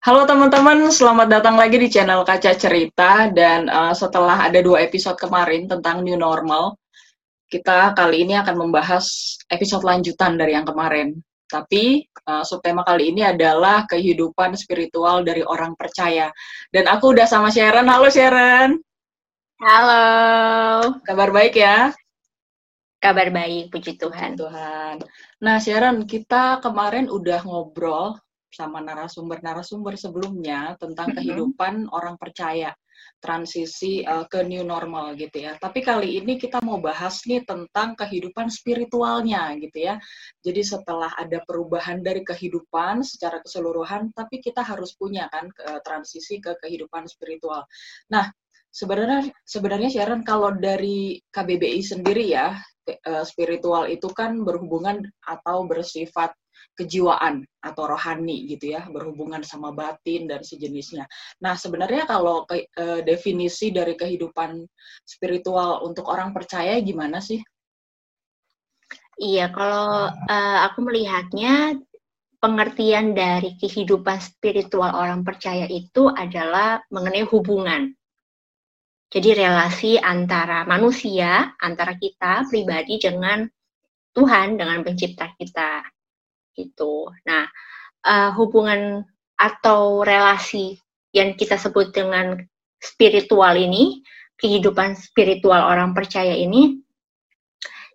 Halo teman-teman, selamat datang lagi di channel Kaca Cerita dan uh, setelah ada dua episode kemarin tentang new normal, kita kali ini akan membahas episode lanjutan dari yang kemarin. Tapi uh, subtema kali ini adalah kehidupan spiritual dari orang percaya. Dan aku udah sama Sharon. Halo Sharon. Halo. Kabar baik ya? Kabar baik, puji Tuhan. Tuhan. Nah Sharon, kita kemarin udah ngobrol sama narasumber-narasumber sebelumnya tentang mm -hmm. kehidupan orang percaya transisi uh, ke new normal gitu ya. Tapi kali ini kita mau bahas nih tentang kehidupan spiritualnya gitu ya. Jadi setelah ada perubahan dari kehidupan secara keseluruhan, tapi kita harus punya kan ke, transisi ke kehidupan spiritual. Nah, sebenarnya sebenarnya Sharon kalau dari KBBI sendiri ya, eh, spiritual itu kan berhubungan atau bersifat kejiwaan atau rohani gitu ya, berhubungan sama batin dan sejenisnya. Nah, sebenarnya kalau ke, e, definisi dari kehidupan spiritual untuk orang percaya gimana sih? Iya, kalau uh, aku melihatnya pengertian dari kehidupan spiritual orang percaya itu adalah mengenai hubungan. Jadi relasi antara manusia, antara kita pribadi dengan Tuhan, dengan pencipta kita gitu. Nah, uh, hubungan atau relasi yang kita sebut dengan spiritual ini, kehidupan spiritual orang percaya ini,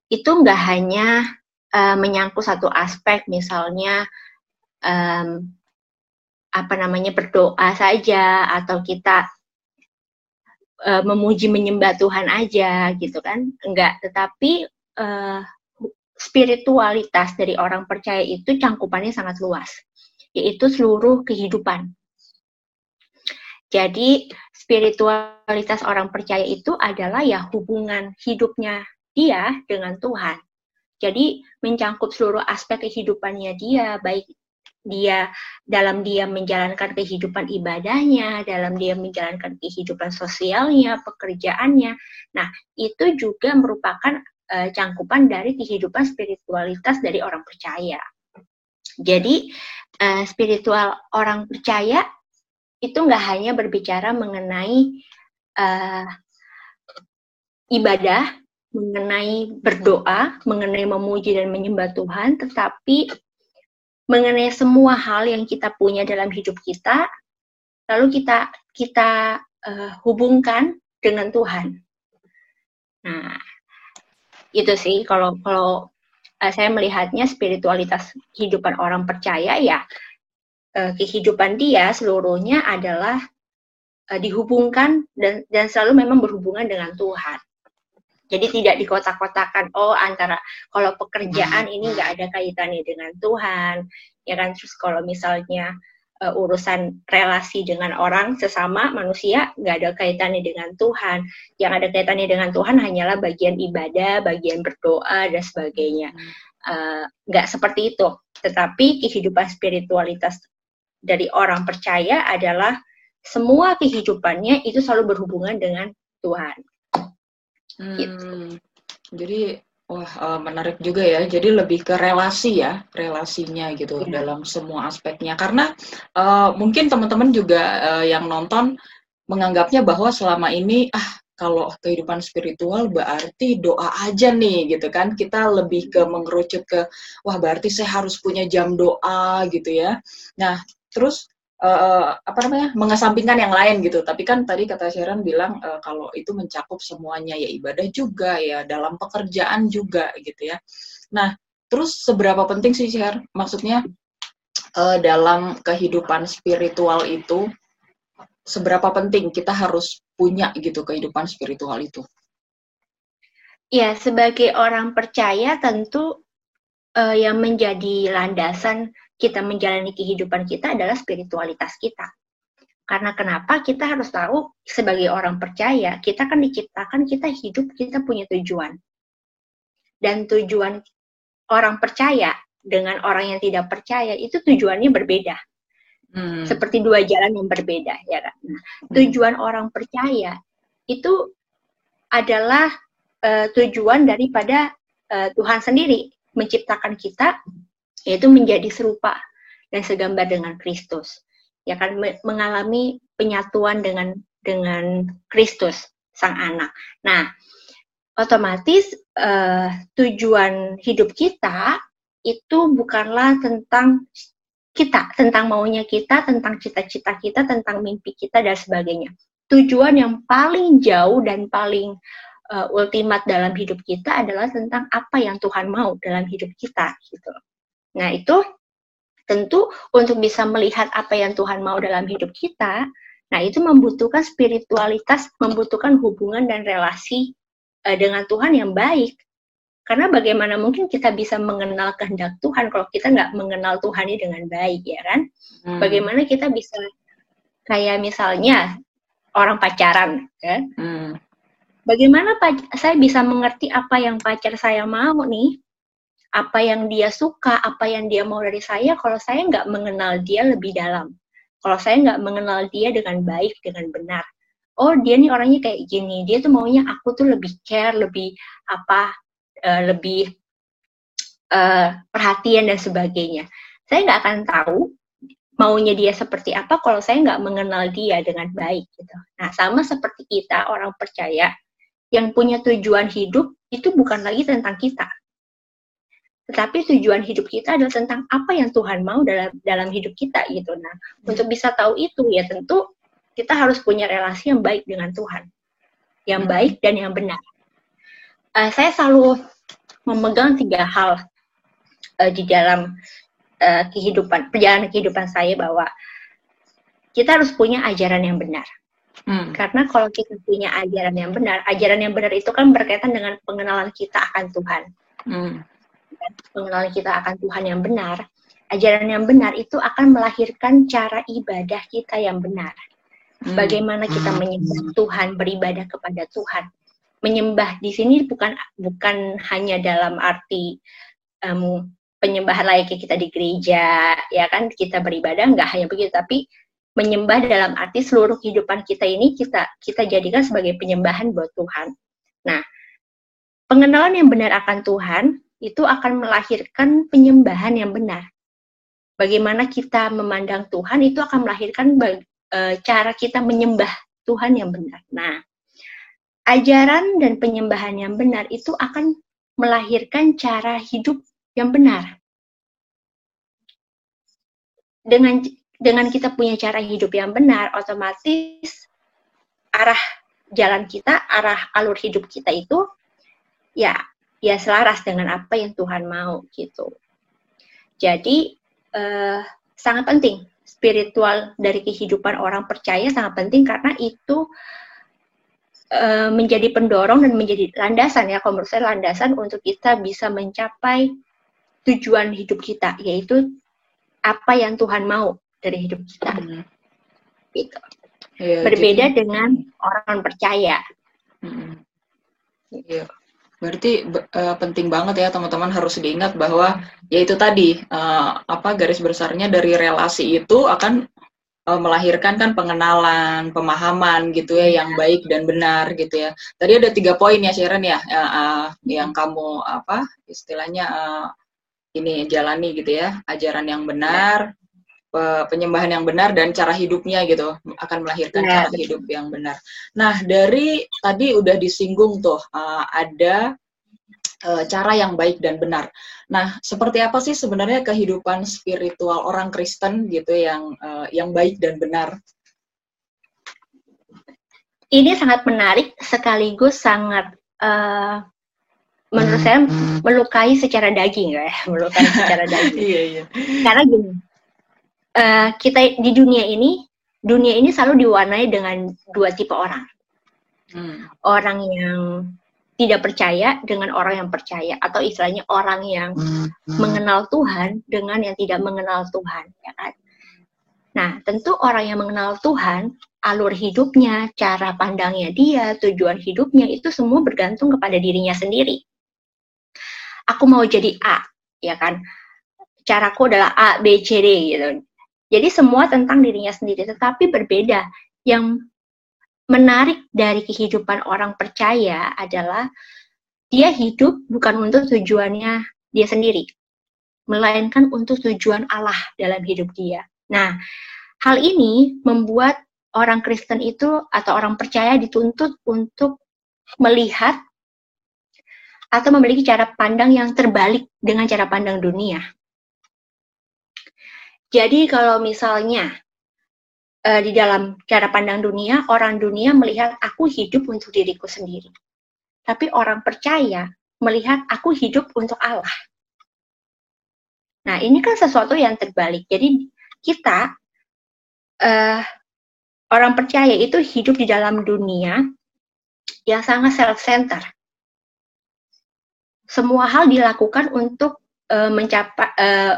itu nggak hanya uh, menyangkut satu aspek, misalnya um, apa namanya berdoa saja atau kita uh, memuji menyembah Tuhan aja gitu kan, enggak. Tetapi uh, spiritualitas dari orang percaya itu cangkupannya sangat luas, yaitu seluruh kehidupan. Jadi spiritualitas orang percaya itu adalah ya hubungan hidupnya dia dengan Tuhan. Jadi mencangkup seluruh aspek kehidupannya dia, baik dia dalam dia menjalankan kehidupan ibadahnya, dalam dia menjalankan kehidupan sosialnya, pekerjaannya. Nah, itu juga merupakan uh, cangkupan dari kehidupan spiritualitas dari orang percaya. Jadi uh, spiritual orang percaya itu nggak hanya berbicara mengenai uh, ibadah, mengenai berdoa, mengenai memuji dan menyembah Tuhan, tetapi mengenai semua hal yang kita punya dalam hidup kita, lalu kita kita uh, hubungkan dengan Tuhan. Nah, itu sih kalau kalau uh, saya melihatnya spiritualitas kehidupan orang percaya ya uh, kehidupan dia seluruhnya adalah uh, dihubungkan dan dan selalu memang berhubungan dengan Tuhan. Jadi tidak dikotak-kotakan oh antara kalau pekerjaan ini nggak ada kaitannya dengan Tuhan, ya kan terus kalau misalnya uh, urusan relasi dengan orang sesama manusia nggak ada kaitannya dengan Tuhan. Yang ada kaitannya dengan Tuhan hanyalah bagian ibadah, bagian berdoa dan sebagainya. Uh, nggak seperti itu. Tetapi kehidupan spiritualitas dari orang percaya adalah semua kehidupannya itu selalu berhubungan dengan Tuhan. Hmm, gitu. Jadi Wah, uh, menarik juga ya. Jadi lebih ke relasi ya, relasinya gitu ya. dalam semua aspeknya. Karena uh, mungkin teman-teman juga uh, yang nonton menganggapnya bahwa selama ini ah kalau kehidupan spiritual berarti doa aja nih gitu kan. Kita lebih ke mengerucut ke wah berarti saya harus punya jam doa gitu ya. Nah, terus uh, apa namanya mengesampingkan yang lain gitu. Tapi kan tadi kata Sharon bilang uh, kalau itu mencakup semuanya ya ibadah juga ya dalam pekerjaan juga gitu ya. Nah terus seberapa penting sih Sharon? Maksudnya uh, dalam kehidupan spiritual itu seberapa penting kita harus punya gitu kehidupan spiritual itu? Ya sebagai orang percaya tentu uh, yang menjadi landasan kita menjalani kehidupan kita adalah spiritualitas kita. Karena kenapa? Kita harus tahu sebagai orang percaya, kita kan diciptakan, kita hidup, kita punya tujuan. Dan tujuan orang percaya dengan orang yang tidak percaya itu tujuannya berbeda. Hmm. Seperti dua jalan yang berbeda, ya kan? Nah, tujuan hmm. orang percaya itu adalah uh, tujuan daripada uh, Tuhan sendiri menciptakan kita yaitu menjadi serupa dan segambar dengan Kristus. ya kan mengalami penyatuan dengan dengan Kristus sang anak. Nah, otomatis uh, tujuan hidup kita itu bukanlah tentang kita, tentang maunya kita, tentang cita-cita kita, tentang mimpi kita dan sebagainya. Tujuan yang paling jauh dan paling uh, ultimat dalam hidup kita adalah tentang apa yang Tuhan mau dalam hidup kita gitu. Nah, itu tentu untuk bisa melihat apa yang Tuhan mau dalam hidup kita, nah itu membutuhkan spiritualitas, membutuhkan hubungan dan relasi uh, dengan Tuhan yang baik. Karena bagaimana mungkin kita bisa mengenal kehendak Tuhan kalau kita nggak mengenal Tuhan ini dengan baik, ya kan? Hmm. Bagaimana kita bisa kayak misalnya orang pacaran, kan? Hmm. Bagaimana saya bisa mengerti apa yang pacar saya mau nih? Apa yang dia suka, apa yang dia mau dari saya kalau saya nggak mengenal dia lebih dalam. Kalau saya nggak mengenal dia dengan baik, dengan benar. Oh, dia nih orangnya kayak gini. Dia tuh maunya aku tuh lebih care, lebih apa, uh, lebih uh, perhatian dan sebagainya. Saya nggak akan tahu maunya dia seperti apa kalau saya nggak mengenal dia dengan baik gitu. Nah sama seperti kita orang percaya yang punya tujuan hidup itu bukan lagi tentang kita, tetapi tujuan hidup kita adalah tentang apa yang Tuhan mau dalam dalam hidup kita gitu. Nah untuk bisa tahu itu ya tentu kita harus punya relasi yang baik dengan Tuhan, yang hmm. baik dan yang benar. Uh, saya selalu memegang tiga hal uh, di dalam uh, kehidupan perjalanan kehidupan saya bahwa kita harus punya ajaran yang benar. Hmm. Karena kalau kita punya ajaran yang benar, ajaran yang benar itu kan berkaitan dengan pengenalan kita akan Tuhan. Hmm. Pengenalan kita akan Tuhan yang benar, ajaran yang benar itu akan melahirkan cara ibadah kita yang benar. Hmm. Bagaimana kita hmm. menyembah Tuhan, beribadah kepada Tuhan menyembah di sini bukan bukan hanya dalam arti um, penyembahan layaknya kita di gereja ya kan kita beribadah nggak hanya begitu tapi menyembah dalam arti seluruh kehidupan kita ini kita kita jadikan sebagai penyembahan buat Tuhan. Nah, pengenalan yang benar akan Tuhan itu akan melahirkan penyembahan yang benar. Bagaimana kita memandang Tuhan itu akan melahirkan e, cara kita menyembah Tuhan yang benar. Nah, ajaran dan penyembahan yang benar itu akan melahirkan cara hidup yang benar. Dengan dengan kita punya cara hidup yang benar, otomatis arah jalan kita, arah alur hidup kita itu ya ya selaras dengan apa yang Tuhan mau gitu. Jadi eh, sangat penting. Spiritual dari kehidupan orang percaya sangat penting karena itu Eh, menjadi pendorong dan menjadi landasan ya. Kalau menurut saya landasan untuk kita bisa mencapai tujuan hidup kita yaitu apa yang Tuhan mau dari hidup kita. Hmm. gitu. Ya, berbeda jadi, dengan orang percaya. Hmm. Berarti uh, penting banget ya teman-teman harus diingat bahwa yaitu tadi uh, apa garis besarnya dari relasi itu akan uh, melahirkan kan pengenalan, pemahaman gitu ya yang baik dan benar gitu ya. Tadi ada tiga poin ya Sharon ya, uh, uh, yang kamu apa istilahnya uh, ini jalani gitu ya, ajaran yang benar, penyembahan yang benar dan cara hidupnya gitu akan melahirkan ya. cara hidup yang benar. Nah dari tadi udah disinggung tuh uh, ada uh, cara yang baik dan benar. Nah, seperti apa sih sebenarnya kehidupan spiritual orang Kristen gitu yang uh, yang baik dan benar? Ini sangat menarik sekaligus sangat uh, menurut saya melukai secara daging ya, melukai secara daging. iya, iya. Karena gini, uh, kita di dunia ini, dunia ini selalu diwarnai dengan dua tipe orang. Hmm. Orang yang tidak percaya dengan orang yang percaya atau istilahnya orang yang hmm, hmm. mengenal Tuhan dengan yang tidak mengenal Tuhan ya kan? Nah tentu orang yang mengenal Tuhan alur hidupnya cara pandangnya dia tujuan hidupnya itu semua bergantung kepada dirinya sendiri. Aku mau jadi A ya kan? Caraku adalah A B C D gitu. Jadi semua tentang dirinya sendiri tetapi berbeda. Yang menarik dari kehidupan orang percaya adalah dia hidup bukan untuk tujuannya dia sendiri, melainkan untuk tujuan Allah dalam hidup dia. Nah, hal ini membuat orang Kristen itu atau orang percaya dituntut untuk melihat atau memiliki cara pandang yang terbalik dengan cara pandang dunia. Jadi kalau misalnya uh, di dalam cara pandang dunia, orang dunia melihat aku hidup untuk diriku sendiri. Tapi orang percaya melihat aku hidup untuk Allah. Nah, ini kan sesuatu yang terbalik. Jadi kita uh, orang percaya itu hidup di dalam dunia yang sangat self-center. Semua hal dilakukan untuk uh, mencapai uh,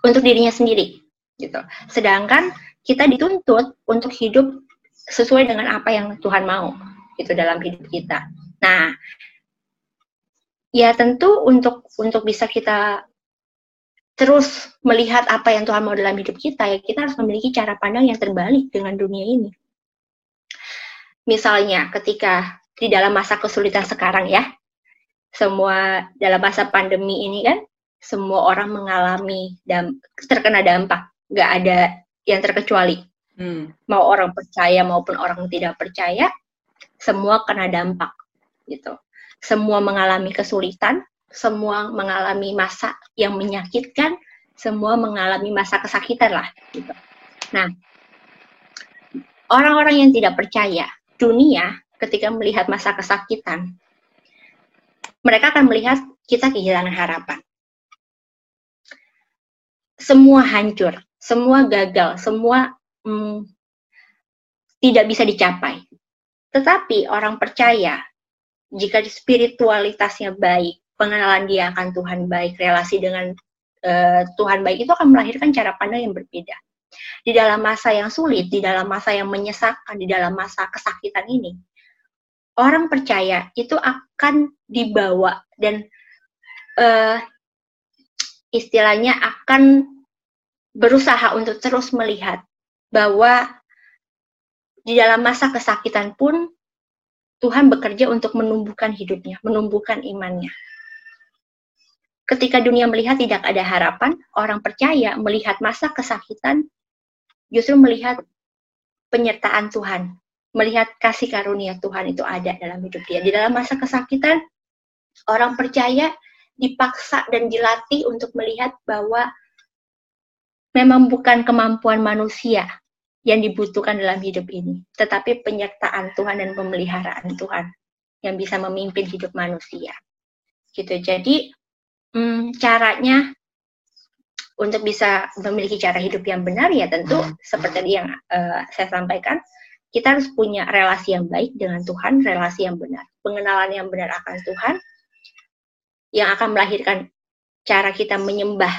untuk dirinya sendiri, gitu. Sedangkan kita dituntut untuk hidup sesuai dengan apa yang Tuhan mau, itu dalam hidup kita. Nah, ya tentu untuk untuk bisa kita terus melihat apa yang Tuhan mau dalam hidup kita, ya kita harus memiliki cara pandang yang terbalik dengan dunia ini. Misalnya ketika di dalam masa kesulitan sekarang ya, semua dalam masa pandemi ini kan, semua orang mengalami dan terkena dampak, nggak ada yang terkecuali. Hmm. Mau orang percaya maupun orang tidak percaya, semua kena dampak gitu. Semua mengalami kesulitan, semua mengalami masa yang menyakitkan, semua mengalami masa kesakitan lah. Gitu. Nah, orang-orang yang tidak percaya, dunia ketika melihat masa kesakitan, mereka akan melihat kita kehilangan harapan. Semua hancur, semua gagal, semua hmm, tidak bisa dicapai. Tetapi orang percaya, jika spiritualitasnya baik, pengenalan dia akan Tuhan baik, relasi dengan uh, Tuhan baik itu akan melahirkan cara pandang yang berbeda. Di dalam masa yang sulit, di dalam masa yang menyesakkan, di dalam masa kesakitan ini, orang percaya itu akan dibawa dan uh, istilahnya akan berusaha untuk terus melihat bahwa di dalam masa kesakitan pun Tuhan bekerja untuk menumbuhkan hidupnya, menumbuhkan imannya. Ketika dunia melihat tidak ada harapan, orang percaya melihat masa kesakitan justru melihat penyertaan Tuhan, melihat kasih karunia Tuhan itu ada dalam hidup dia. Di dalam masa kesakitan, orang percaya dipaksa dan dilatih untuk melihat bahwa memang bukan kemampuan manusia yang dibutuhkan dalam hidup ini, tetapi penyertaan Tuhan dan pemeliharaan Tuhan yang bisa memimpin hidup manusia. Gitu. Jadi hmm, caranya untuk bisa memiliki cara hidup yang benar ya tentu seperti yang uh, saya sampaikan kita harus punya relasi yang baik dengan Tuhan, relasi yang benar, pengenalan yang benar akan Tuhan yang akan melahirkan cara kita menyembah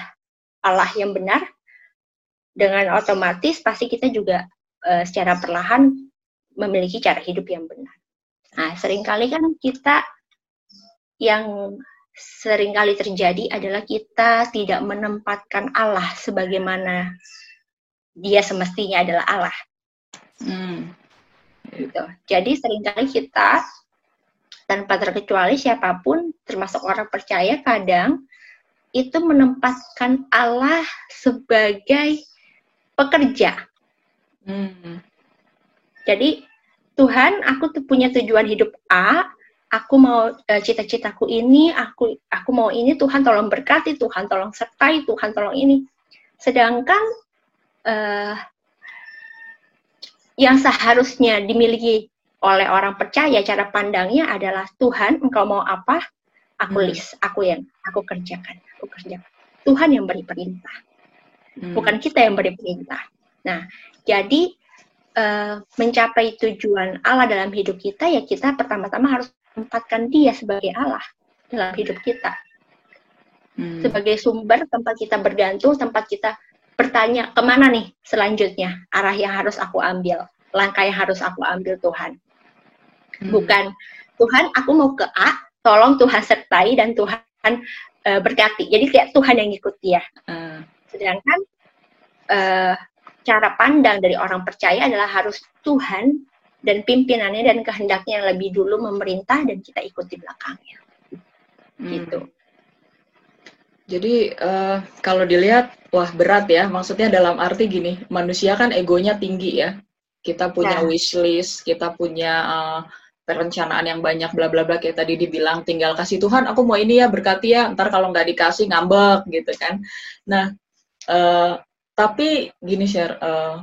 Allah yang benar dengan otomatis pasti kita juga uh, secara perlahan memiliki cara hidup yang benar. Nah, sering kali kan kita yang sering kali terjadi adalah kita tidak menempatkan Allah sebagaimana dia semestinya adalah Allah. Hmm. Gitu. Jadi sering kali kita tanpa terkecuali siapa pun, termasuk orang percaya, kadang itu menempatkan Allah sebagai pekerja. Hmm. Jadi Tuhan, aku tuh punya tujuan hidup A, aku mau uh, cita-citaku ini, aku aku mau ini, Tuhan tolong berkati, Tuhan tolong sertai, Tuhan tolong ini. Sedangkan uh, yang seharusnya dimiliki oleh orang percaya, cara pandangnya adalah Tuhan, engkau mau apa? Aku hmm. list, aku yang aku kerjakan, aku kerjakan. Tuhan yang beri perintah, hmm. bukan kita yang beri perintah. Nah, jadi uh, mencapai tujuan Allah dalam hidup kita ya kita pertama-tama harus tempatkan dia sebagai Allah dalam hidup kita. Hmm. Sebagai sumber tempat kita bergantung, tempat kita bertanya ke mana nih selanjutnya arah yang harus aku ambil, langkah yang harus aku ambil Tuhan. Hmm. Bukan Tuhan, aku mau ke A, tolong Tuhan sertai dan Tuhan uh, berkati. Jadi kayak Tuhan yang ikut dia. Hmm. Sedangkan uh, cara pandang dari orang percaya adalah harus Tuhan dan pimpinannya dan kehendaknya yang lebih dulu memerintah dan kita ikut di belakangnya. Hmm. Gitu. Jadi uh, kalau dilihat wah berat ya. Maksudnya dalam arti gini, manusia kan egonya tinggi ya. Kita punya ya. wishlist, kita punya uh, perencanaan yang banyak bla bla bla kayak tadi dibilang tinggal kasih Tuhan aku mau ini ya berkati ya ntar kalau nggak dikasih ngambek gitu kan nah uh, tapi gini share uh,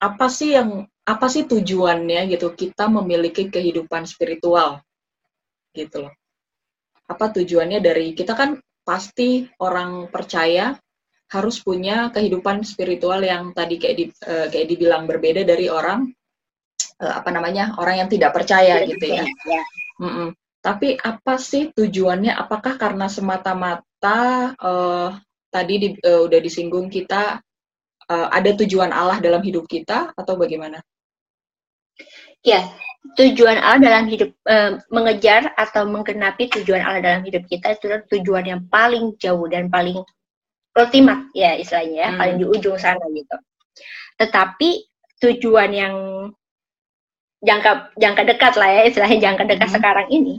apa sih yang apa sih tujuannya gitu kita memiliki kehidupan spiritual gitu loh apa tujuannya dari kita kan pasti orang percaya harus punya kehidupan spiritual yang tadi kayak di, uh, kayak dibilang berbeda dari orang uh, apa namanya orang yang tidak percaya ya, gitu ya. ya. Mm -mm. Tapi apa sih tujuannya? Apakah karena semata-mata uh, tadi di, uh, udah disinggung kita uh, ada tujuan Allah dalam hidup kita atau bagaimana? Ya, tujuan Allah dalam hidup uh, mengejar atau menggenapi tujuan Allah dalam hidup kita itu adalah tujuan yang paling jauh dan paling ultimat ya istilahnya ya, hmm. paling di ujung sana gitu. Tetapi tujuan yang jangka jangka dekat lah ya istilahnya jangka dekat hmm. sekarang ini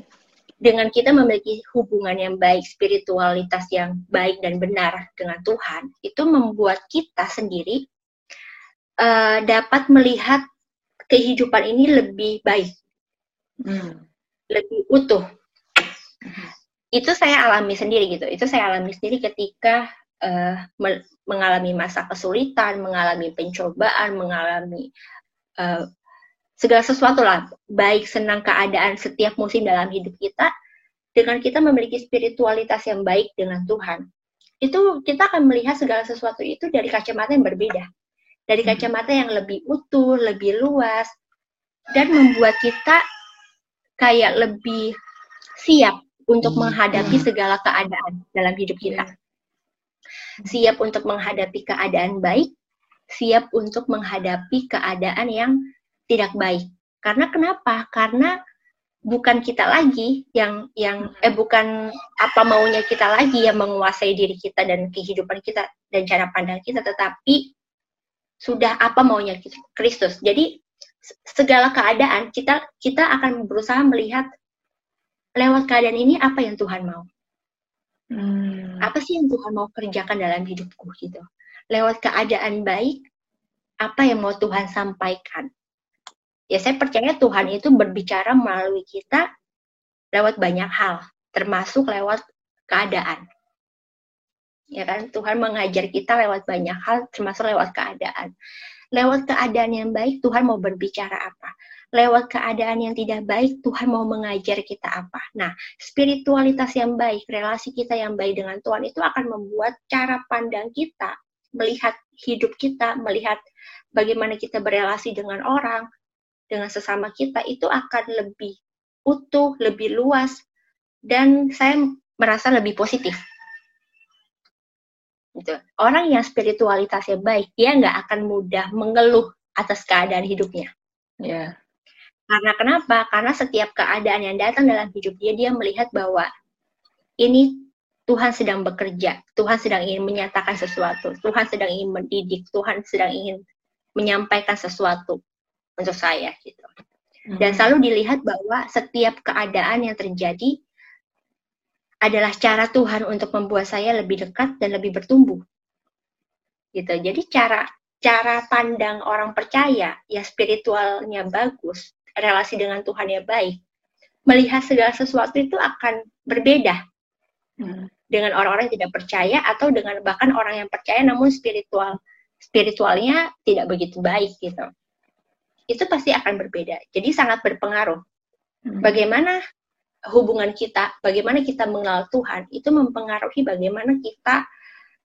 dengan kita memiliki hubungan yang baik spiritualitas yang baik dan benar dengan Tuhan itu membuat kita sendiri uh, dapat melihat kehidupan ini lebih baik hmm. lebih utuh hmm. itu saya alami sendiri gitu itu saya alami sendiri ketika uh, mengalami masa kesulitan mengalami pencobaan mengalami uh, segala sesuatu lah, baik senang keadaan setiap musim dalam hidup kita, dengan kita memiliki spiritualitas yang baik dengan Tuhan, itu kita akan melihat segala sesuatu itu dari kacamata yang berbeda, dari hmm. kacamata yang lebih utuh, lebih luas, dan membuat kita kayak lebih siap untuk hmm. menghadapi segala keadaan dalam hidup kita. Siap untuk menghadapi keadaan baik, siap untuk menghadapi keadaan yang tidak baik. Karena kenapa? Karena bukan kita lagi yang yang eh bukan apa maunya kita lagi yang menguasai diri kita dan kehidupan kita dan cara pandang kita, tetapi sudah apa maunya Kristus. Jadi segala keadaan kita kita akan berusaha melihat lewat keadaan ini apa yang Tuhan mau. Hmm. Apa sih yang Tuhan mau kerjakan dalam hidupku gitu. Lewat keadaan baik, apa yang mau Tuhan sampaikan ya saya percaya Tuhan itu berbicara melalui kita lewat banyak hal, termasuk lewat keadaan. Ya kan, Tuhan mengajar kita lewat banyak hal, termasuk lewat keadaan. Lewat keadaan yang baik, Tuhan mau berbicara apa? Lewat keadaan yang tidak baik, Tuhan mau mengajar kita apa? Nah, spiritualitas yang baik, relasi kita yang baik dengan Tuhan itu akan membuat cara pandang kita melihat hidup kita, melihat bagaimana kita berelasi dengan orang, dengan sesama kita itu akan lebih utuh, lebih luas, dan saya merasa lebih positif. Gitu. Orang yang spiritualitasnya baik, dia nggak akan mudah mengeluh atas keadaan hidupnya. Yeah. Karena kenapa? Karena setiap keadaan yang datang dalam hidup dia, dia melihat bahwa ini Tuhan sedang bekerja, Tuhan sedang ingin menyatakan sesuatu, Tuhan sedang ingin mendidik, Tuhan sedang ingin menyampaikan sesuatu untuk saya gitu. Dan hmm. selalu dilihat bahwa setiap keadaan yang terjadi adalah cara Tuhan untuk membuat saya lebih dekat dan lebih bertumbuh. Gitu. Jadi cara cara pandang orang percaya ya spiritualnya bagus, relasi dengan Tuhan yang baik, melihat segala sesuatu itu akan berbeda hmm. dengan orang-orang yang tidak percaya atau dengan bahkan orang yang percaya namun spiritual spiritualnya tidak begitu baik gitu itu pasti akan berbeda. Jadi sangat berpengaruh. Hmm. Bagaimana hubungan kita, bagaimana kita mengenal Tuhan, itu mempengaruhi bagaimana kita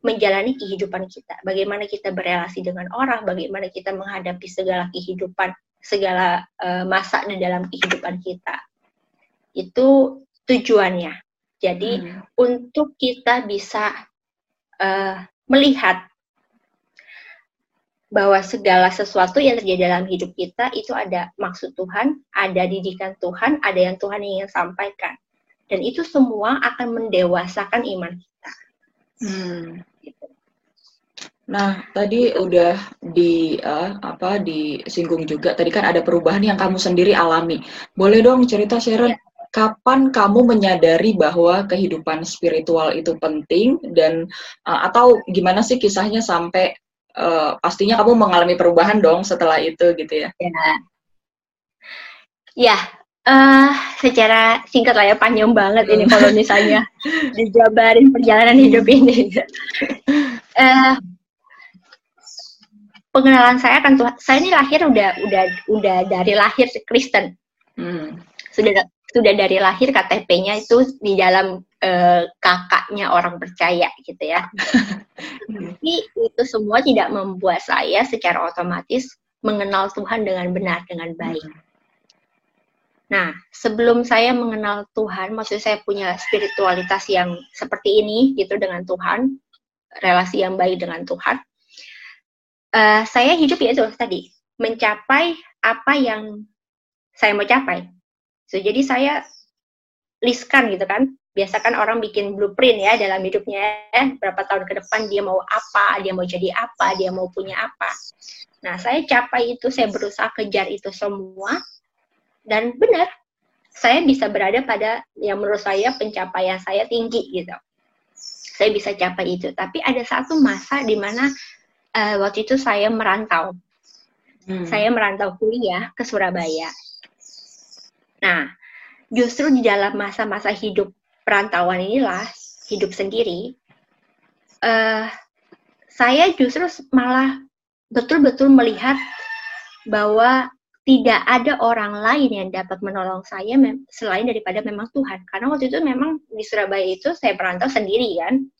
menjalani kehidupan kita, bagaimana kita berelasi dengan orang, bagaimana kita menghadapi segala kehidupan, segala uh, masa di dalam kehidupan kita. Itu tujuannya. Jadi hmm. untuk kita bisa uh, melihat bahwa segala sesuatu yang terjadi dalam hidup kita itu ada maksud Tuhan, ada didikan Tuhan, ada yang Tuhan ingin sampaikan. Dan itu semua akan mendewasakan iman kita. Hmm. Nah, tadi udah di uh, apa disinggung juga. Tadi kan ada perubahan yang kamu sendiri alami. Boleh dong cerita Sharon? Ya. kapan kamu menyadari bahwa kehidupan spiritual itu penting dan uh, atau gimana sih kisahnya sampai uh, pastinya kamu mengalami perubahan dong setelah itu gitu ya? Ya, ya uh, secara singkat lah ya panjang banget ini kalau misalnya dijabarin perjalanan hidup ini. uh, pengenalan saya kan Tuhan, saya ini lahir udah udah udah dari lahir Kristen. Hmm. Sudah sudah dari lahir KTP-nya itu di dalam uh, kakaknya orang percaya gitu ya. Tapi itu semua tidak membuat saya secara otomatis mengenal Tuhan dengan benar dengan baik. Nah, sebelum saya mengenal Tuhan, maksud saya punya spiritualitas yang seperti ini gitu dengan Tuhan, relasi yang baik dengan Tuhan. Uh, saya hidup ya itu tadi mencapai apa yang saya mau capai So, jadi saya listkan gitu kan. Biasa kan orang bikin blueprint ya dalam hidupnya, eh, berapa tahun ke depan dia mau apa, dia mau jadi apa, dia mau punya apa. Nah, saya capai itu, saya berusaha kejar itu semua, dan benar, saya bisa berada pada yang menurut saya pencapaian saya tinggi gitu. Saya bisa capai itu. Tapi ada satu masa di mana uh, waktu itu saya merantau. Hmm. Saya merantau kuliah ke Surabaya Nah, justru di dalam masa-masa hidup perantauan inilah, hidup sendiri, uh, saya justru malah betul-betul melihat bahwa tidak ada orang lain yang dapat menolong saya selain daripada memang Tuhan. Karena waktu itu memang di Surabaya itu saya perantau sendiri kan.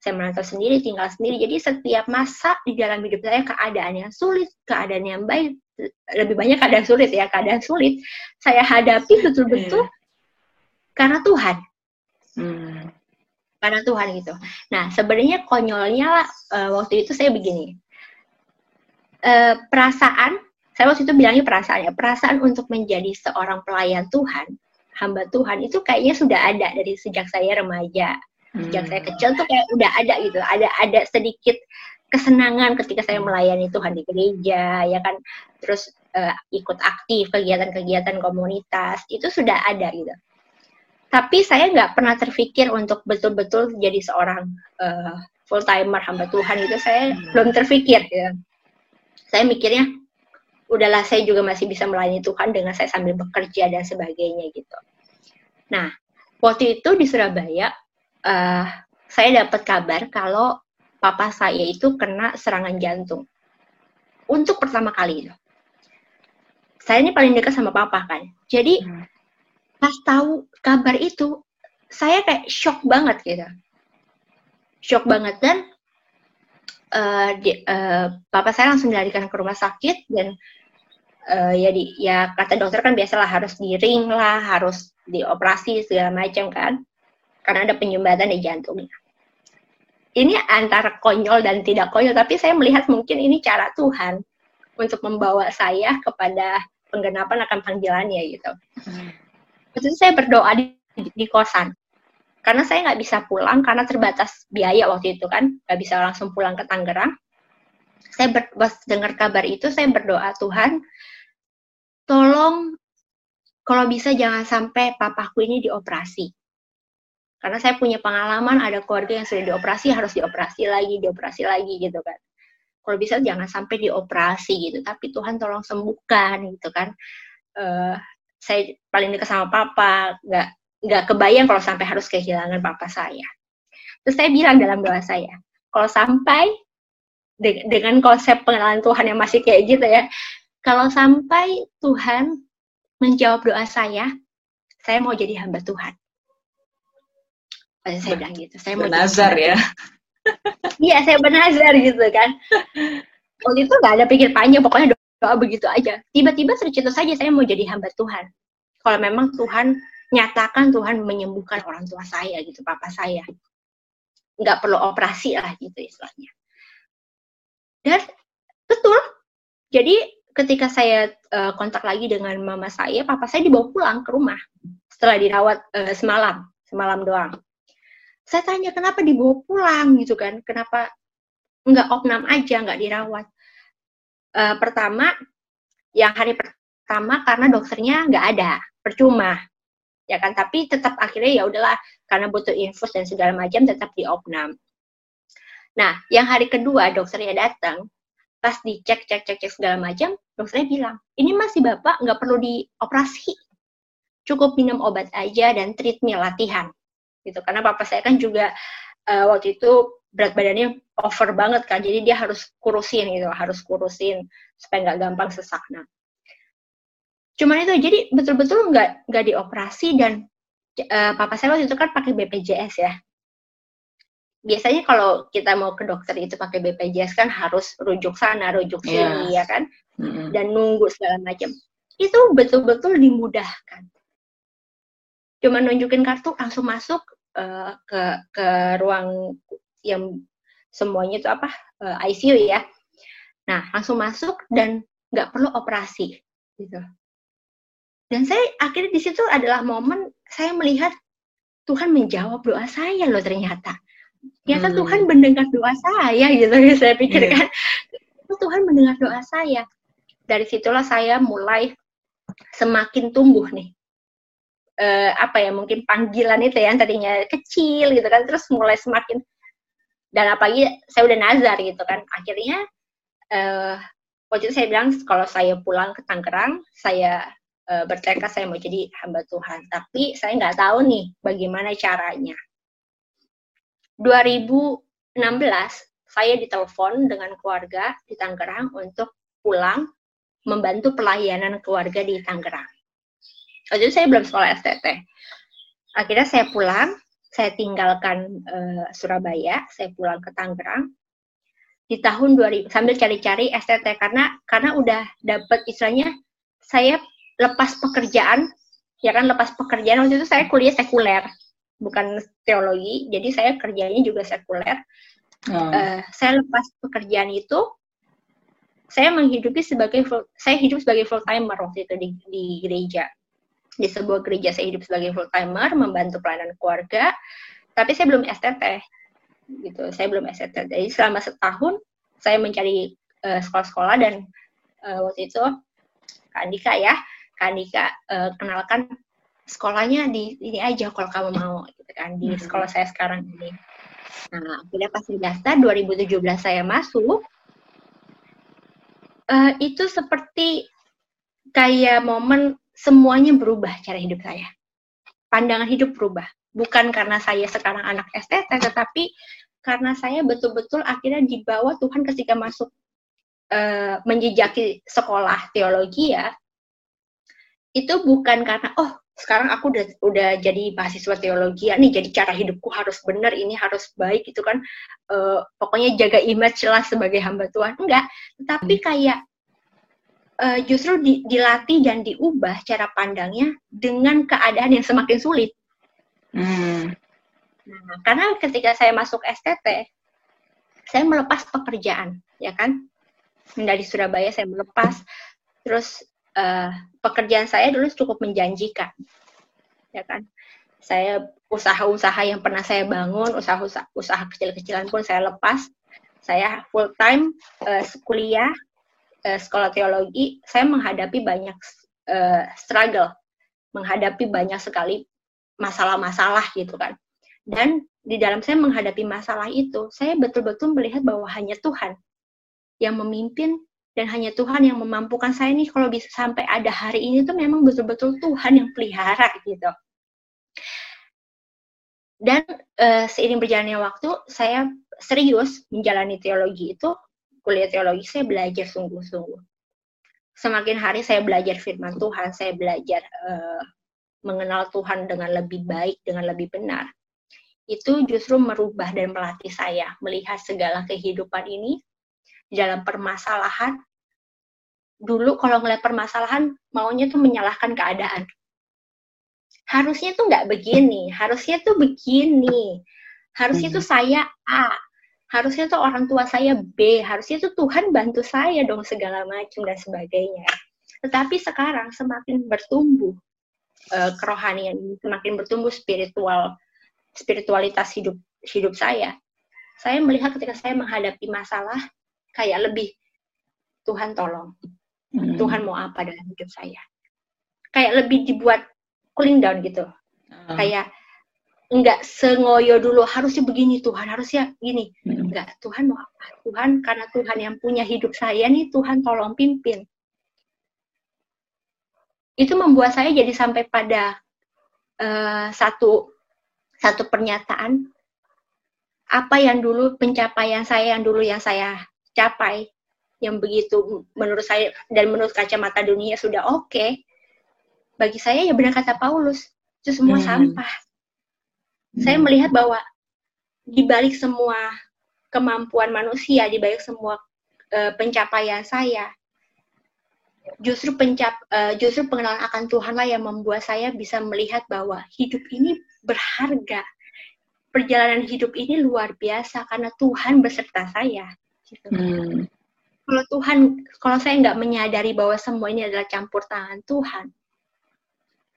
Saya merantau sendiri, tinggal sendiri. Jadi setiap masa di dalam hidup saya keadaan yang sulit, keadaan yang baik, lebih banyak keadaan sulit ya keadaan sulit saya hadapi betul-betul yeah. karena Tuhan hmm. karena Tuhan gitu. Nah sebenarnya konyolnya uh, waktu itu saya begini. Uh, perasaan saya waktu itu bilangnya perasaan ya perasaan untuk menjadi seorang pelayan Tuhan hamba Tuhan itu kayaknya sudah ada dari sejak saya remaja. Sejak hmm. saya kecil tuh kayak udah ada gitu. Ada ada sedikit kesenangan ketika saya melayani Tuhan di gereja ya kan? Terus uh, ikut aktif kegiatan-kegiatan komunitas itu sudah ada gitu tapi saya nggak pernah terpikir untuk betul-betul jadi seorang uh, eh, full timer hamba Tuhan itu saya hmm. belum terpikir ya saya mikirnya udahlah saya juga masih bisa melayani Tuhan dengan saya sambil bekerja dan sebagainya gitu nah waktu itu di Surabaya uh, saya dapat kabar kalau papa saya itu kena serangan jantung. Untuk pertama kali itu. Saya ini paling dekat sama papa kan. Jadi hmm. Pas tahu kabar itu, saya kayak shock banget gitu. Shock banget dan uh, di, uh, papa saya langsung dilarikan ke rumah sakit dan uh, ya di ya kata dokter kan biasalah harus di ring lah, harus dioperasi segala macam kan. Karena ada penyumbatan di jantungnya ini antara konyol dan tidak konyol, tapi saya melihat mungkin ini cara Tuhan untuk membawa saya kepada penggenapan akan panggilannya gitu. Hmm. Itu saya berdoa di, di kosan. Karena saya nggak bisa pulang karena terbatas biaya waktu itu kan, nggak bisa langsung pulang ke Tangerang. Saya ber, dengar kabar itu, saya berdoa Tuhan, tolong kalau bisa jangan sampai papaku ini dioperasi karena saya punya pengalaman ada keluarga yang sudah dioperasi harus dioperasi lagi, dioperasi lagi gitu kan. Kalau bisa jangan sampai dioperasi gitu, tapi Tuhan tolong sembuhkan gitu kan. Uh, saya paling dekat sama papa, nggak nggak kebayang kalau sampai harus kehilangan papa saya. Terus saya bilang dalam doa saya, kalau sampai de dengan konsep pengenalan Tuhan yang masih kayak gitu ya, kalau sampai Tuhan menjawab doa saya, saya mau jadi hamba Tuhan. Saya bilang gitu saya mau benazar ya. Iya saya benazar gitu kan. Waktu itu nggak ada pikir panjang pokoknya doa begitu aja. Tiba-tiba tercetus saja saya mau jadi hamba Tuhan. Kalau memang Tuhan nyatakan Tuhan menyembuhkan orang tua saya gitu papa saya. Nggak perlu operasi lah gitu istilahnya. Dan betul. Jadi ketika saya uh, kontak lagi dengan mama saya papa saya dibawa pulang ke rumah setelah dirawat uh, semalam semalam doang. Saya tanya kenapa dibawa pulang? Gitu kan. Kenapa nggak opnam aja nggak dirawat uh, pertama yang hari pertama karena dokternya nggak ada percuma. Ya kan tapi tetap akhirnya ya udahlah karena butuh infus dan segala macam tetap di opnam nah yang hari kedua dokternya datang pas dicek cek cek cek segala macam dokternya bilang ini masih bapak nggak perlu dioperasi. Cukup minum obat aja dan treatment latihan. Gitu karena papa saya kan juga uh, waktu itu berat badannya over banget kan jadi dia harus kurusin gitu harus kurusin supaya nggak gampang sesak nah cuman itu jadi betul-betul nggak nggak dioperasi dan uh, papa saya waktu itu kan pakai BPJS ya. Biasanya kalau kita mau ke dokter itu pakai BPJS kan harus rujuk sana rujuk sini yeah. ya kan? Mm-hmm. dan nunggu segala macam. Itu betul-betul dimudahkan. Cuma nunjukin kartu langsung masuk uh, ke ke ruang yang semuanya itu apa uh, eh, ICU ya nah langsung masuk dan nggak perlu operasi gitu dan saya akhirnya di situ adalah momen saya melihat Tuhan menjawab doa saya loh ternyata. Ternyata hmm. Tuhan mendengar doa saya gitu saya pikirkan. Yeah. Tuhan mendengar doa saya. Dari situlah saya mulai semakin tumbuh nih. Uh, apa ya mungkin panggilan itu ya yang tadinya kecil gitu kan terus mulai semakin dan apalagi saya udah nazar gitu kan akhirnya uh, waktu itu saya bilang kalau saya pulang ke Tangerang saya uh, bertekad saya mau jadi hamba Tuhan. Tapi saya nggak tahu nih bagaimana caranya. 2016 saya ditelepon dengan keluarga di Tangerang untuk pulang membantu pelayanan keluarga di Tangerang. Waktu itu saya belum sekolah STT. Akhirnya saya pulang, saya tinggalkan uh, Surabaya, saya pulang ke Tangerang di tahun 2000 sambil cari-cari STT karena karena udah dapat istilahnya saya lepas pekerjaan ya kan lepas pekerjaan waktu itu saya kuliah sekuler bukan teologi jadi saya kerjanya juga sekuler hmm. uh, saya lepas pekerjaan itu saya menghidupi sebagai full, saya hidup sebagai full timer waktu itu di, di gereja di sebuah gereja saya hidup sebagai full timer membantu pelayanan keluarga tapi saya belum STT gitu saya belum STT jadi selama setahun saya mencari uh, sekolah-sekolah dan uh, waktu itu Kak Andika ya Kak Andika uh, kenalkan sekolahnya di ini aja kalau kamu mau gitu kan di hmm. sekolah saya sekarang ini. Nah, akhirnya pas daftar 2017 saya masuk uh, itu seperti kayak momen semuanya berubah cara hidup saya. Pandangan hidup berubah. Bukan karena saya sekarang anak STT, tetapi karena saya betul-betul akhirnya dibawa Tuhan ketika masuk uh, menjejaki sekolah teologi ya, itu bukan karena oh sekarang aku udah udah jadi mahasiswa teologi ya nih jadi cara hidupku harus benar ini harus baik itu kan uh, pokoknya jaga image lah sebagai hamba Tuhan enggak tapi hmm. kayak uh, justru di, dilatih dan diubah cara pandangnya dengan keadaan yang semakin sulit hmm. nah, karena ketika saya masuk STT saya melepas pekerjaan ya kan dari Surabaya saya melepas terus uh, pekerjaan saya dulu cukup menjanjikan, ya kan. Saya usaha-usaha yang pernah saya bangun, usaha-usaha usaha kecil-kecilan pun saya lepas. Saya full time uh, kuliah uh, sekolah teologi. Saya menghadapi banyak uh, struggle, menghadapi banyak sekali masalah-masalah gitu kan. Dan di dalam saya menghadapi masalah itu, saya betul-betul melihat bahwa hanya Tuhan yang memimpin dan hanya Tuhan yang memampukan saya nih kalau bisa sampai ada hari ini tuh memang betul-betul Tuhan yang pelihara gitu. Dan uh, seiring berjalannya waktu, saya serius menjalani teologi itu, kuliah teologi saya belajar sungguh-sungguh. Semakin hari saya belajar firman Tuhan, saya belajar uh, mengenal Tuhan dengan lebih baik, dengan lebih benar. Itu justru merubah dan melatih saya melihat segala kehidupan ini dalam permasalahan dulu kalau ngeliat permasalahan maunya tuh menyalahkan keadaan harusnya tuh nggak begini harusnya tuh begini harusnya tuh hmm. saya A harusnya tuh orang tua saya B harusnya tuh Tuhan bantu saya dong segala macam dan sebagainya tetapi sekarang semakin bertumbuh uh, kerohanian ini semakin bertumbuh spiritual spiritualitas hidup hidup saya saya melihat ketika saya menghadapi masalah kayak lebih Tuhan tolong. Hmm. Tuhan mau apa dalam hidup saya. Kayak lebih dibuat cooling down gitu. uh. kayak enggak sengoyo dulu harusnya begini Tuhan harusnya gini. Hmm. enggak Tuhan mau apa? Tuhan karena Tuhan yang punya hidup saya nih Tuhan tolong pimpin. Itu membuat saya jadi sampai pada uh, satu satu pernyataan. Apa yang dulu pencapaian saya yang dulu yang saya capai yang begitu menurut saya dan menurut kacamata dunia sudah oke okay, bagi saya ya benar kata Paulus itu semua hmm. sampah saya hmm. melihat bahwa di balik semua kemampuan manusia, di balik semua uh, pencapaian saya, justru pencap uh, justru pengenalan akan Tuhanlah yang membuat saya bisa melihat bahwa hidup ini berharga. Perjalanan hidup ini luar biasa karena Tuhan beserta saya. Gitu. Hmm. Kalau Tuhan, kalau saya nggak menyadari bahwa semua ini adalah campur tangan Tuhan,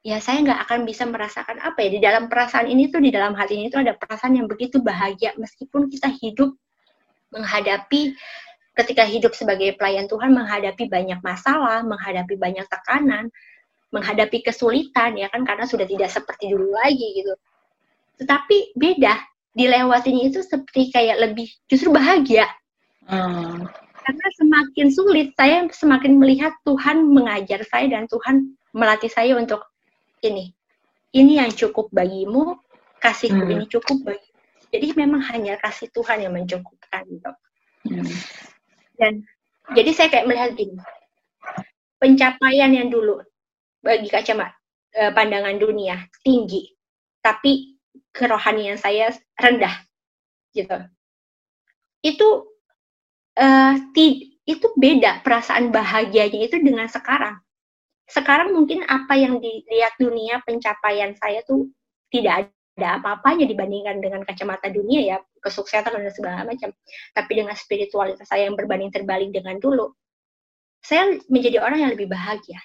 ya saya nggak akan bisa merasakan apa ya di dalam perasaan ini tuh di dalam hati ini tuh ada perasaan yang begitu bahagia meskipun kita hidup menghadapi ketika hidup sebagai pelayan Tuhan menghadapi banyak masalah, menghadapi banyak tekanan, menghadapi kesulitan ya kan karena sudah tidak seperti dulu lagi gitu. Tetapi beda, dilewatinya itu seperti kayak lebih justru bahagia. Hmm. Karena semakin sulit saya semakin melihat Tuhan mengajar saya dan Tuhan melatih saya untuk ini ini yang cukup bagimu kasihku hmm. ini cukup bagi jadi memang hanya kasih Tuhan yang mencukupkan gitu hmm. dan jadi saya kayak melihat gini pencapaian yang dulu bagi kacamata eh, pandangan dunia tinggi tapi kerohanian saya rendah gitu itu uh, itu beda perasaan bahagianya itu dengan sekarang sekarang mungkin apa yang dilihat dunia pencapaian saya tuh tidak ada apa-apanya dibandingkan dengan kacamata dunia ya kesuksesan dan segala macam. Tapi dengan spiritualitas saya yang berbanding terbalik dengan dulu saya menjadi orang yang lebih bahagia.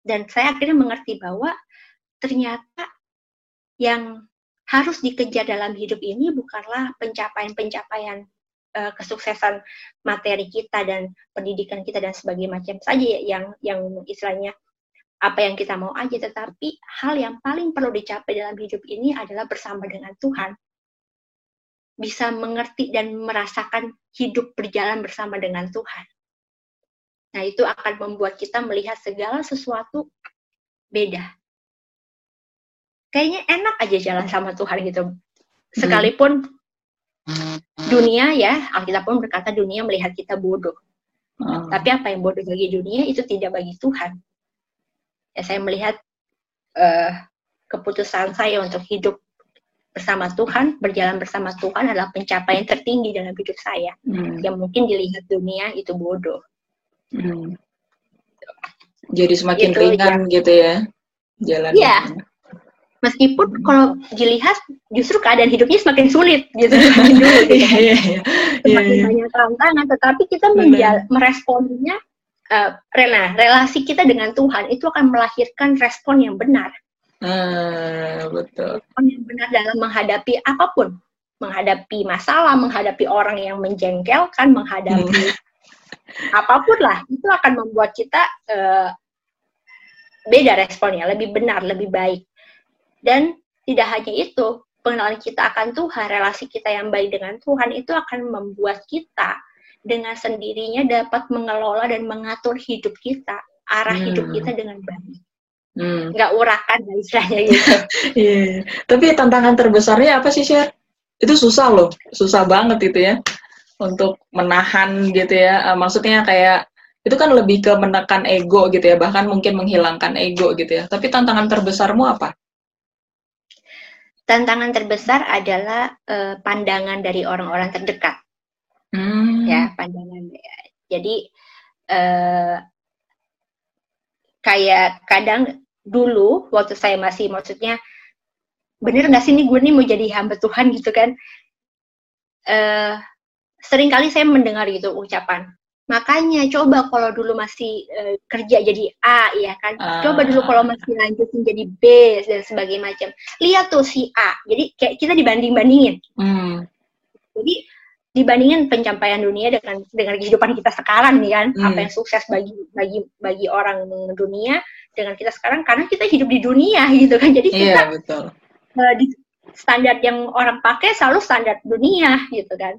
Dan saya akhirnya mengerti bahwa ternyata yang harus dikejar dalam hidup ini bukanlah pencapaian-pencapaian uh, kesuksesan materi kita dan pendidikan kita dan sebagainya macam saja ya, yang yang istilahnya apa yang kita mau aja tetapi hal yang paling perlu dicapai dalam hidup ini adalah bersama dengan Tuhan bisa mengerti dan merasakan hidup berjalan bersama dengan Tuhan. Nah, itu akan membuat kita melihat segala sesuatu beda. Kayaknya enak aja jalan sama Tuhan gitu. Hmm. Dunia ya Alkitab pun berkata dunia melihat kita bodoh hmm. tapi apa yang bodoh bagi dunia itu tidak bagi Tuhan ya saya melihat uh, keputusan saya untuk hidup bersama Tuhan berjalan bersama Tuhan adalah pencapaian tertinggi dalam hidup saya hmm. yang mungkin dilihat dunia itu bodoh hmm. jadi semakin gitu, ringan ya. gitu ya jalan ya meskipun kalau dilihat justru keadaan hidupnya semakin sulit gitu. Dulu gitu. yeah, yeah, yeah. semakin yeah, banyak tantangan tetapi kita menjal meresponnya uh, rela relasi kita dengan Tuhan itu akan melahirkan respon yang benar. Uh, betul. Respon yang benar dalam menghadapi apa pun. Menghadapi masalah menghadapi orang yang menjengkelkan menghadapi hmm. apa pun lah itu akan membuat kita uh, beda responnya lebih benar lebih baik dan tidak hanya itu, pengenalan kita akan Tuhan, relasi kita yang baik dengan Tuhan itu akan membuat kita dengan sendirinya dapat mengelola dan mengatur hidup kita, arah hmm. hidup kita dengan baik. Hmm. Nggak urakan istilahnya gitu. yeah. Tapi tantangan terbesarnya apa sih, Sher? Itu susah loh, susah banget itu ya. Untuk menahan gitu ya. Uh, maksudnya kayak itu kan lebih ke menekan ego gitu ya, bahkan mungkin menghilangkan ego gitu ya. Tapi tantangan terbesarmu apa? Tantangan terbesar adalah uh, pandangan dari orang-orang terdekat. Hmm. Ya, pandangan. Jadi uh, kayak kadang dulu waktu saya masih maksudnya bener nggak sih nih gue nih mau jadi hamba Tuhan gitu kan? Uh, sering kali saya mendengar gitu ucapan Makanya coba kalau dulu masih uh, kerja jadi A ya kan. Uh. Coba dulu kalau masih lanjutin jadi B dan sebagainya macam. Lihat tuh si A. Jadi kayak kita dibanding-bandingin. Hmm. Jadi dibandingin pencapaian dunia dengan dengan kehidupan kita sekarang nih kan hmm. apa yang sukses bagi bagi bagi orang dunia dengan kita sekarang karena kita hidup di dunia gitu kan jadi kita yeah, betul. Uh, di standar yang orang pakai selalu standar dunia gitu kan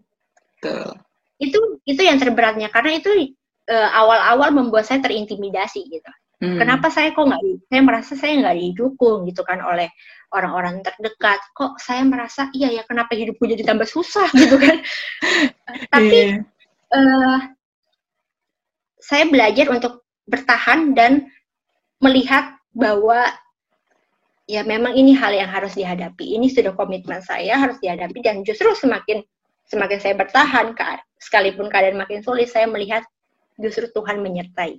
betul. Itu itu yang terberatnya. Karena itu uh, awal-awal membuat saya terintimidasi gitu. Hmm. kenapa saya kok nggak saya merasa saya nggak didukung gitu kan oleh orang-orang terdekat. Kok saya merasa iya ya kenapa hidupku jadi tambah susah? Gitu kan. Tapi yeah. uh, saya belajar untuk bertahan dan melihat bahwa ya memang ini hal yang harus dihadapi. Ini sudah komitmen saya harus dihadapi dan justru semakin semakin saya bertahan sekalipun keadaan makin sulit saya melihat justru Tuhan menyertai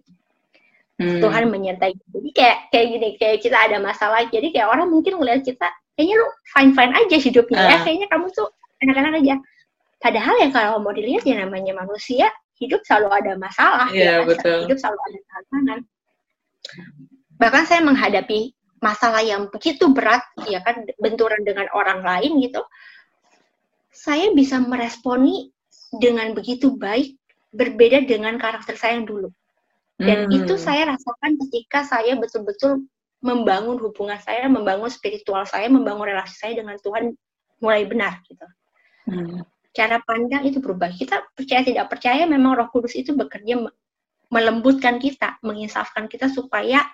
hmm. Tuhan menyertai jadi kayak kayak gini kayak kita ada masalah jadi kayak orang mungkin melihat kita kayaknya lu fine fine aja hidupnya uh. ya ah. kayaknya kamu tuh enak-enak aja padahal ya kalau mau dilihat ya namanya manusia hidup selalu ada masalah yeah, ya betul. hidup selalu ada tantangan bahkan saya menghadapi masalah yang begitu berat ya kan benturan dengan orang lain gitu saya bisa meresponi dengan begitu baik berbeda dengan karakter saya yang dulu dan hmm. itu saya rasakan ketika saya betul-betul membangun hubungan saya, membangun spiritual saya, membangun relasi saya dengan Tuhan mulai benar gitu. Hmm. Cara pandang itu berubah. Kita percaya tidak percaya memang Roh Kudus itu bekerja melembutkan kita, menginsafkan kita supaya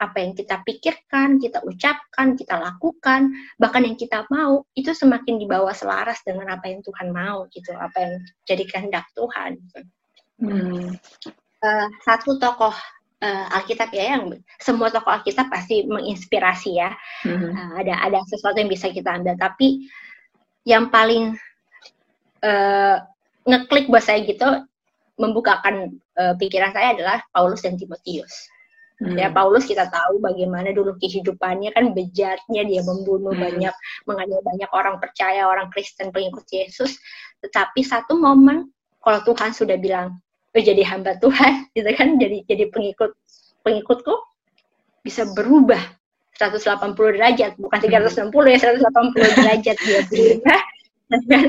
apa yang kita pikirkan, kita ucapkan, kita lakukan, bahkan yang kita mau itu semakin dibawa selaras dengan apa yang Tuhan mau gitu, apa yang jadi kehendak Tuhan. Hmm uh, satu tokoh uh, Alkitab ya yang semua tokoh Alkitab pasti menginspirasi ya. Mm-hmm. Uh, ada ada sesuatu yang bisa kita ambil tapi yang paling uh, ngeklik buat saya gitu membukakan uh, pikiran saya adalah Paulus dan Timotius. Hmm. Ya Paulus kita tahu bagaimana dulu kehidupannya kan bejatnya dia membunuh hmm. banyak, menganiaya banyak orang percaya, orang Kristen pengikut Yesus. Tetapi satu momen kalau Tuhan sudah bilang oh, jadi hamba Tuhan gitu kan jadi jadi pengikut pengikutku bisa berubah 180 derajat bukan 360 ya 180 derajat dia berubah dan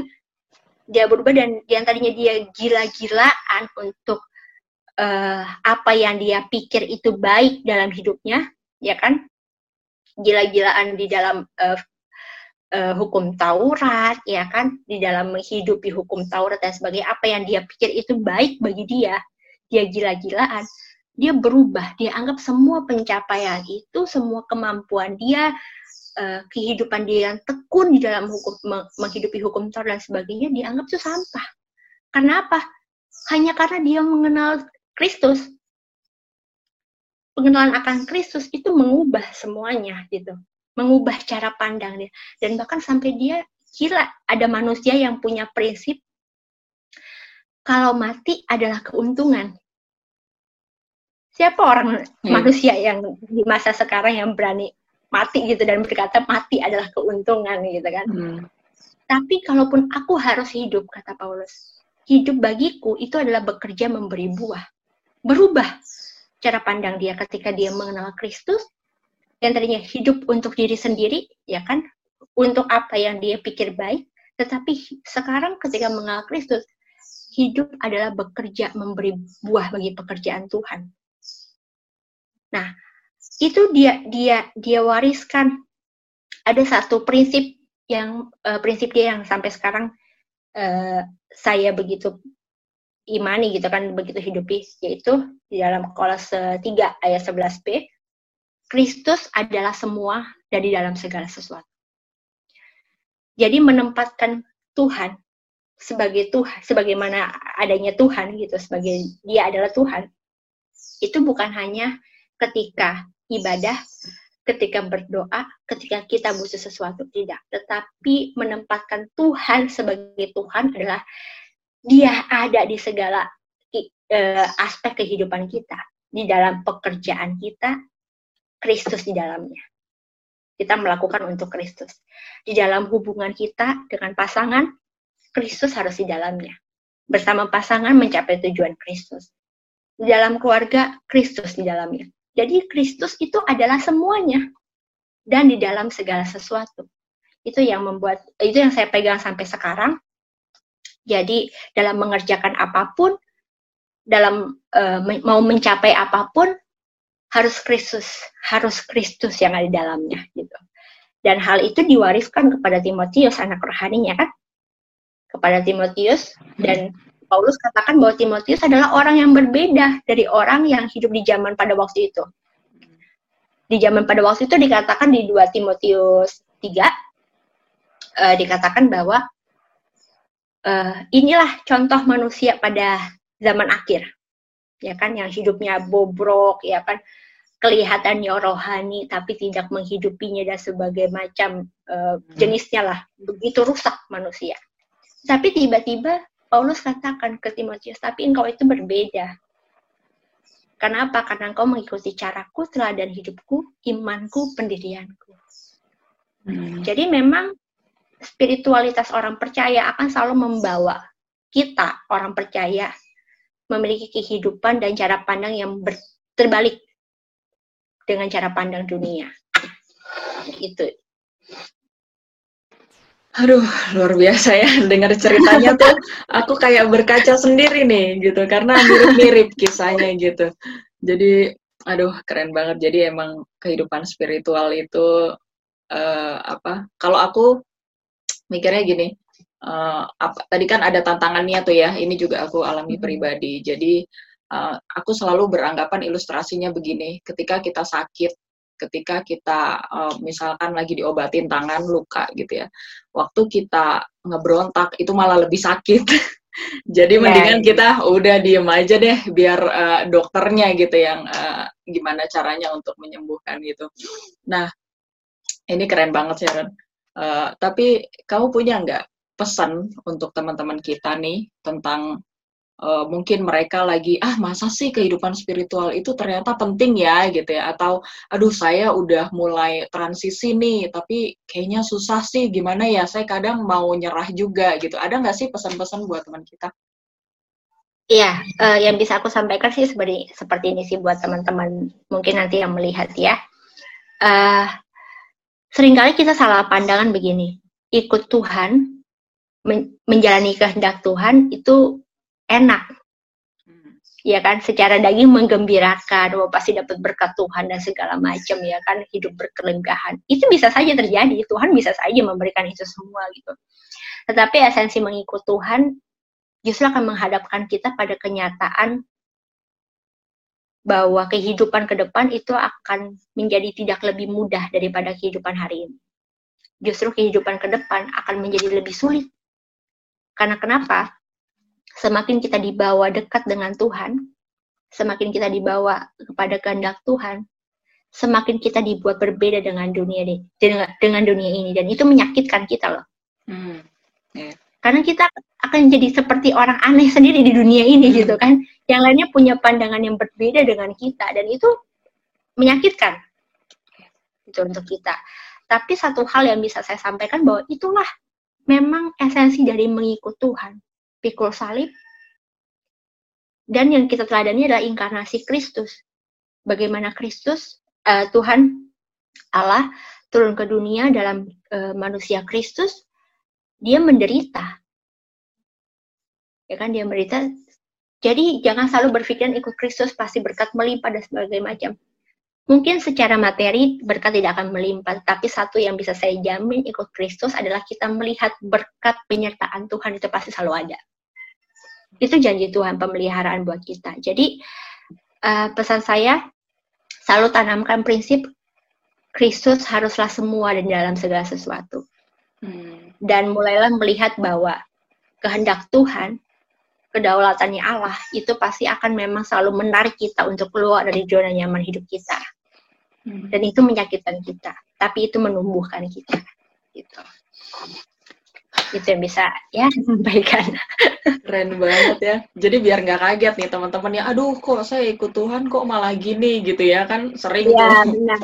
dia berubah dan yang tadinya dia gila-gilaan untuk uh, apa yang dia pikir itu baik dalam hidupnya ya kan gila-gilaan di dalam uh, uh, hukum Taurat, ya kan, di dalam menghidupi hukum Taurat dan sebagai apa yang dia pikir itu baik bagi dia, dia gila-gilaan, dia berubah, dia anggap semua pencapaian itu, semua kemampuan dia, uh, kehidupan dia yang tekun di dalam hukum menghidupi hukum Taurat dan sebagainya dianggap itu sampah. Kenapa? Hanya karena dia mengenal Kristus. Pengenalan akan Kristus itu mengubah semuanya gitu mengubah cara pandang dia dan bahkan sampai dia gila ada manusia yang punya prinsip kalau mati adalah keuntungan siapa orang hmm. manusia yang di masa sekarang yang berani mati gitu dan berkata mati adalah keuntungan gitu kan hmm. tapi kalaupun aku harus hidup kata Paulus hidup bagiku itu adalah bekerja memberi buah berubah cara pandang dia ketika dia mengenal Kristus. Yang tadinya hidup untuk diri sendiri, ya kan, untuk apa yang dia pikir baik, tetapi sekarang ketika mengenal Kristus, hidup adalah bekerja memberi buah bagi pekerjaan Tuhan. Nah, itu dia dia dia wariskan. Ada satu prinsip yang uh, prinsip dia yang sampai sekarang uh, saya begitu imani gitu kan begitu hidupi yaitu di dalam Kolose 3 ayat 11b Kristus adalah semua dari dalam segala sesuatu. Jadi menempatkan Tuhan sebagai Tuhan, sebagaimana adanya Tuhan gitu, sebagai Dia adalah Tuhan. Itu bukan hanya ketika ibadah, ketika berdoa, ketika kita butuh sesuatu tidak, tetapi menempatkan Tuhan sebagai Tuhan adalah Dia ada di segala uh, aspek kehidupan kita, di dalam pekerjaan kita, Kristus di dalamnya. Kita melakukan untuk Kristus. Di dalam hubungan kita dengan pasangan, Kristus harus di dalamnya. Bersama pasangan mencapai tujuan Kristus. Di dalam keluarga, Kristus di dalamnya. Jadi Kristus itu adalah semuanya. Dan di dalam segala sesuatu. Itu yang membuat, itu yang saya pegang sampai sekarang. Jadi dalam mengerjakan apa pun, dalam uh, mau mencapai apa pun harus Kristus, harus Kristus yang ada di dalamnya gitu. Dan hal itu diwariskan kepada Timotius anak rohaninya kan? Kepada Timotius dan Paulus katakan bahwa Timotius adalah orang yang berbeda dari orang yang hidup di zaman pada waktu itu. Di zaman pada waktu itu dikatakan di 2 Timotius 3 uh, eh, dikatakan bahwa uh, inilah contoh manusia pada zaman akhir. Ya kan yang hidupnya bobrok ya kan kelihatannya rohani tapi tidak menghidupinya dan sebagai macam uh, jenisnya lah begitu rusak manusia. Tapi tiba-tiba Paulus katakan ke Timotius, tapi engkau itu berbeda. Kenapa? Karena engkau mengikuti caraku, teladan hidupku, imanku, pendirianku. Hmm. Jadi memang spiritualitas orang percaya akan selalu membawa kita, orang percaya, memiliki kehidupan dan cara pandang yang terbalik dengan cara pandang dunia. Itu Aduh, luar biasa ya dengar ceritanya tuh aku kayak berkaca sendiri nih gitu karena mirip-mirip kisahnya gitu. Jadi aduh keren banget. Jadi emang kehidupan spiritual itu uh, apa? Kalau aku mikirnya gini, uh, apa, tadi kan ada tantangannya tuh ya. Ini juga aku alami pribadi. Jadi uh, aku selalu beranggapan ilustrasinya begini, ketika kita sakit ketika kita uh, misalkan lagi diobatin tangan luka gitu ya waktu kita ngebrontak itu malah lebih sakit jadi yeah. mendingan iya. kita udah diem aja deh biar uh, dokternya gitu yang uh, gimana caranya untuk menyembuhkan gitu nah ini keren banget Sharon uh, tapi kamu punya nggak pesan untuk teman-teman kita nih tentang uh, mungkin mereka lagi ah masa sih kehidupan spiritual itu ternyata penting ya gitu ya atau aduh saya udah mulai transisi nih tapi kayaknya susah sih gimana ya saya kadang mau nyerah juga gitu ada nggak sih pesan-pesan buat teman kita? Iya, uh, yang bisa aku sampaikan sih seperti seperti ini sih buat teman-teman mungkin nanti yang melihat ya. Uh, sering kali kita salah pandangan begini, ikut Tuhan, men menjalani kehendak Tuhan itu enak. Hmm. ya kan secara daging menggembirakan oh pasti dapat berkat Tuhan dan segala macam ya kan hidup berkelegahan itu bisa saja terjadi Tuhan bisa saja memberikan itu semua gitu. Tetapi esensi mengikut Tuhan justru akan menghadapkan kita pada kenyataan bahwa kehidupan ke depan itu akan menjadi tidak lebih mudah daripada kehidupan hari ini. Justru kehidupan ke depan akan menjadi lebih sulit. Karena kenapa? semakin kita dibawa dekat dengan Tuhan, semakin kita dibawa kepada kehendak Tuhan, semakin kita dibuat berbeda dengan dunia dengan dunia ini dan itu menyakitkan kita loh. Hmm. Yeah. Karena kita akan jadi seperti orang aneh sendiri di dunia ini hmm. gitu kan. Yang lainnya punya pandangan yang berbeda dengan kita dan itu menyakitkan. Itu untuk kita. Tapi satu hal yang bisa saya sampaikan bahwa itulah memang esensi dari mengikut Tuhan pikul salib. Dan yang kita teladani adalah inkarnasi Kristus. Bagaimana Kristus, uh, Tuhan Allah turun ke dunia dalam uh, manusia Kristus, dia menderita. Ya kan, dia menderita. Jadi jangan selalu berpikir ikut Kristus pasti berkat melimpah dan sebagainya macam. Mungkin secara materi berkat tidak akan melimpah, tapi satu yang bisa saya jamin ikut Kristus adalah kita melihat berkat penyertaan Tuhan itu pasti selalu ada. Itu janji Tuhan pemeliharaan buat kita. Jadi uh, pesan saya selalu tanamkan prinsip Kristus haruslah semua dan dalam segala sesuatu. Hmm. Dan mulailah melihat bahwa kehendak Tuhan, kedaulatannya Allah itu pasti akan memang selalu menarik kita untuk keluar dari zona nyaman hidup kita. Hmm. Dan itu menyakitkan kita, tapi itu menumbuhkan kita. Gitu itu yang bisa ya sampaikan keren banget ya. Jadi biar nggak kaget nih teman-teman ya aduh kok saya ikut Tuhan kok malah gini gitu ya kan sering ya, tuh. benar.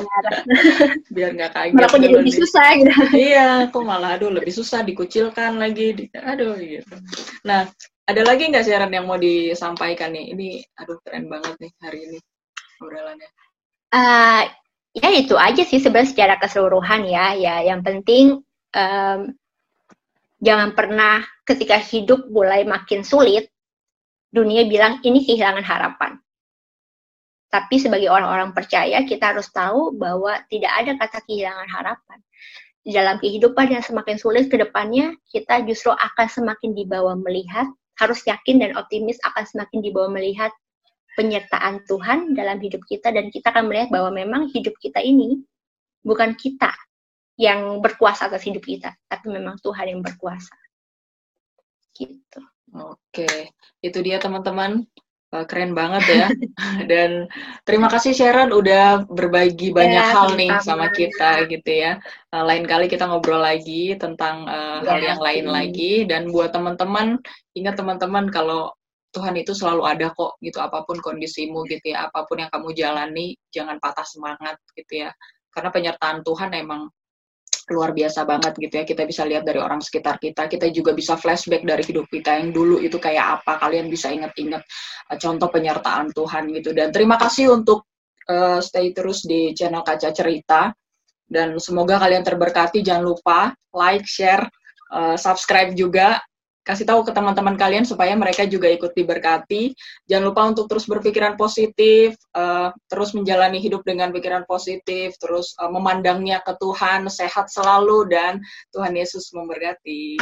biar nggak kaget malah jadi lebih susah gitu. Iya kok malah aduh lebih susah dikucilkan lagi aduh gitu. Nah ada lagi nggak siaran yang mau disampaikan nih? Ini aduh keren banget nih hari ini obrolannya. Uh, ya itu aja sih sebenarnya secara keseluruhan ya ya. Yang penting um, jangan pernah ketika hidup mulai makin sulit, dunia bilang ini kehilangan harapan. Tapi sebagai orang-orang percaya, kita harus tahu bahwa tidak ada kata kehilangan harapan. Di dalam kehidupan yang semakin sulit ke depannya, kita justru akan semakin dibawa melihat, harus yakin dan optimis akan semakin dibawa melihat penyertaan Tuhan dalam hidup kita dan kita akan melihat bahwa memang hidup kita ini bukan kita yang berkuasa atas hidup kita, tapi memang Tuhan yang berkuasa. Gitu. Oke, itu dia teman-teman uh, keren banget ya. Dan terima kasih Sharon udah berbagi banyak ya, hal nih sama kita gitu ya. Uh, lain kali kita ngobrol lagi tentang uh, ya, hal yang lain hmm. lagi. Dan buat teman-teman, ingat teman-teman kalau Tuhan itu selalu ada kok gitu apa pun kondisimu gitu ya, apa pun yang kamu jalani, jangan patah semangat gitu ya. Karena penyertaan Tuhan emang luar biasa banget gitu ya. Kita bisa lihat dari orang sekitar kita, kita juga bisa flashback dari hidup kita yang dulu itu kayak apa. Kalian bisa inget-inget uh, contoh penyertaan Tuhan gitu. Dan terima kasih untuk uh, stay terus di channel Kaca Cerita. Dan semoga kalian terberkati. Jangan lupa like, share, uh, subscribe juga kasih tahu ke teman-teman kalian supaya mereka juga ikut diberkati. Jangan lupa untuk terus berpikiran positif, uh, terus menjalani hidup dengan pikiran positif, terus uh, memandangnya ke Tuhan, sehat selalu dan Tuhan Yesus memberkati.